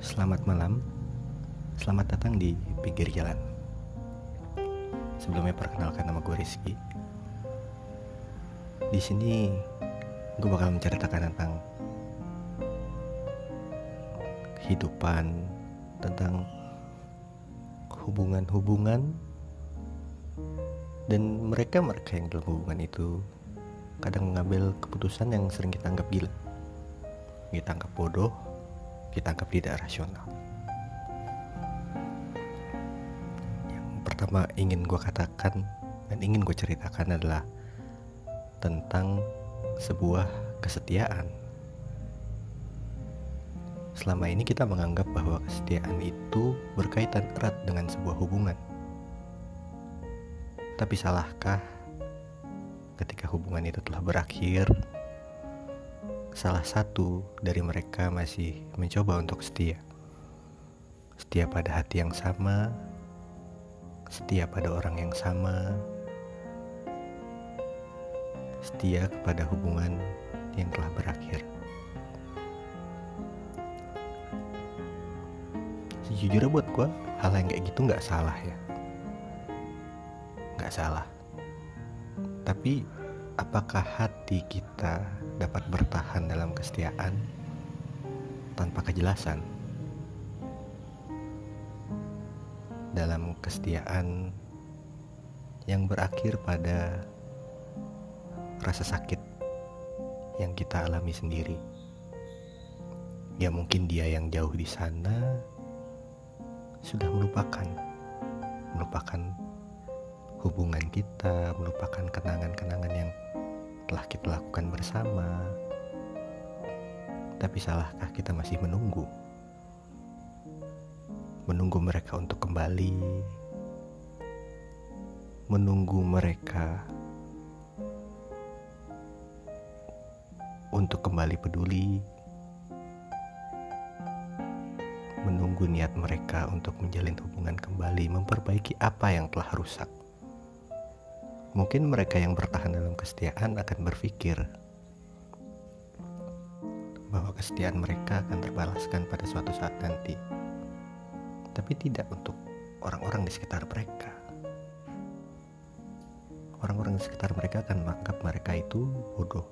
Selamat malam, selamat datang di pinggir jalan. Sebelumnya perkenalkan nama gue Rizky. Di sini gue bakal menceritakan tentang kehidupan, tentang hubungan-hubungan dan mereka-mereka yang dalam hubungan itu kadang mengambil keputusan yang sering kita anggap gila kita anggap bodoh kita anggap tidak rasional. Yang pertama ingin gue katakan dan ingin gue ceritakan adalah tentang sebuah kesetiaan. Selama ini kita menganggap bahwa kesetiaan itu berkaitan erat dengan sebuah hubungan. Tapi salahkah ketika hubungan itu telah berakhir salah satu dari mereka masih mencoba untuk setia. Setia pada hati yang sama, setia pada orang yang sama, setia kepada hubungan yang telah berakhir. Sejujurnya buat gue, hal yang kayak gitu nggak salah ya. Nggak salah. Tapi apakah hati kita dapat bertahan dalam kesetiaan tanpa kejelasan? Dalam kesetiaan yang berakhir pada rasa sakit yang kita alami sendiri. Ya mungkin dia yang jauh di sana sudah melupakan melupakan hubungan kita, melupakan kenangan-kenangan yang telah kita lakukan bersama. Tapi salahkah kita masih menunggu? Menunggu mereka untuk kembali, menunggu mereka untuk kembali peduli, menunggu niat mereka untuk menjalin hubungan kembali, memperbaiki apa yang telah rusak. Mungkin mereka yang bertahan dalam kesetiaan akan berpikir bahwa kesetiaan mereka akan terbalaskan pada suatu saat nanti. Tapi tidak untuk orang-orang di sekitar mereka. Orang-orang di sekitar mereka akan menganggap mereka itu bodoh.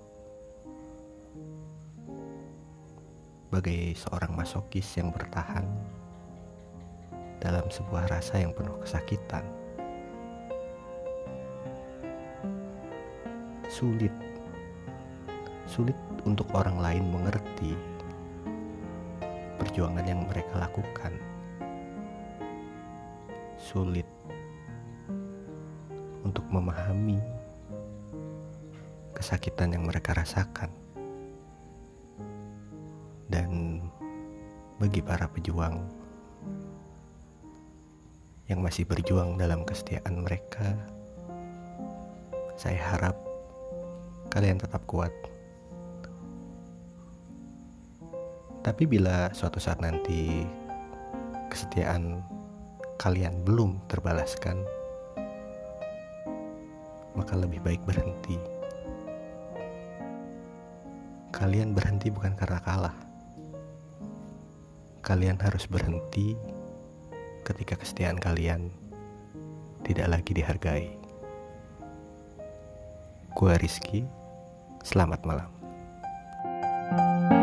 Bagai seorang masokis yang bertahan dalam sebuah rasa yang penuh kesakitan. Sulit. Sulit untuk orang lain mengerti perjuangan yang mereka lakukan. Sulit untuk memahami kesakitan yang mereka rasakan. Dan bagi para pejuang yang masih berjuang dalam kesetiaan mereka saya harap kalian tetap kuat. Tapi bila suatu saat nanti kesetiaan kalian belum terbalaskan, maka lebih baik berhenti. Kalian berhenti bukan karena kalah. Kalian harus berhenti ketika kesetiaan kalian tidak lagi dihargai. Gua Rizky, Selamat malam. thank you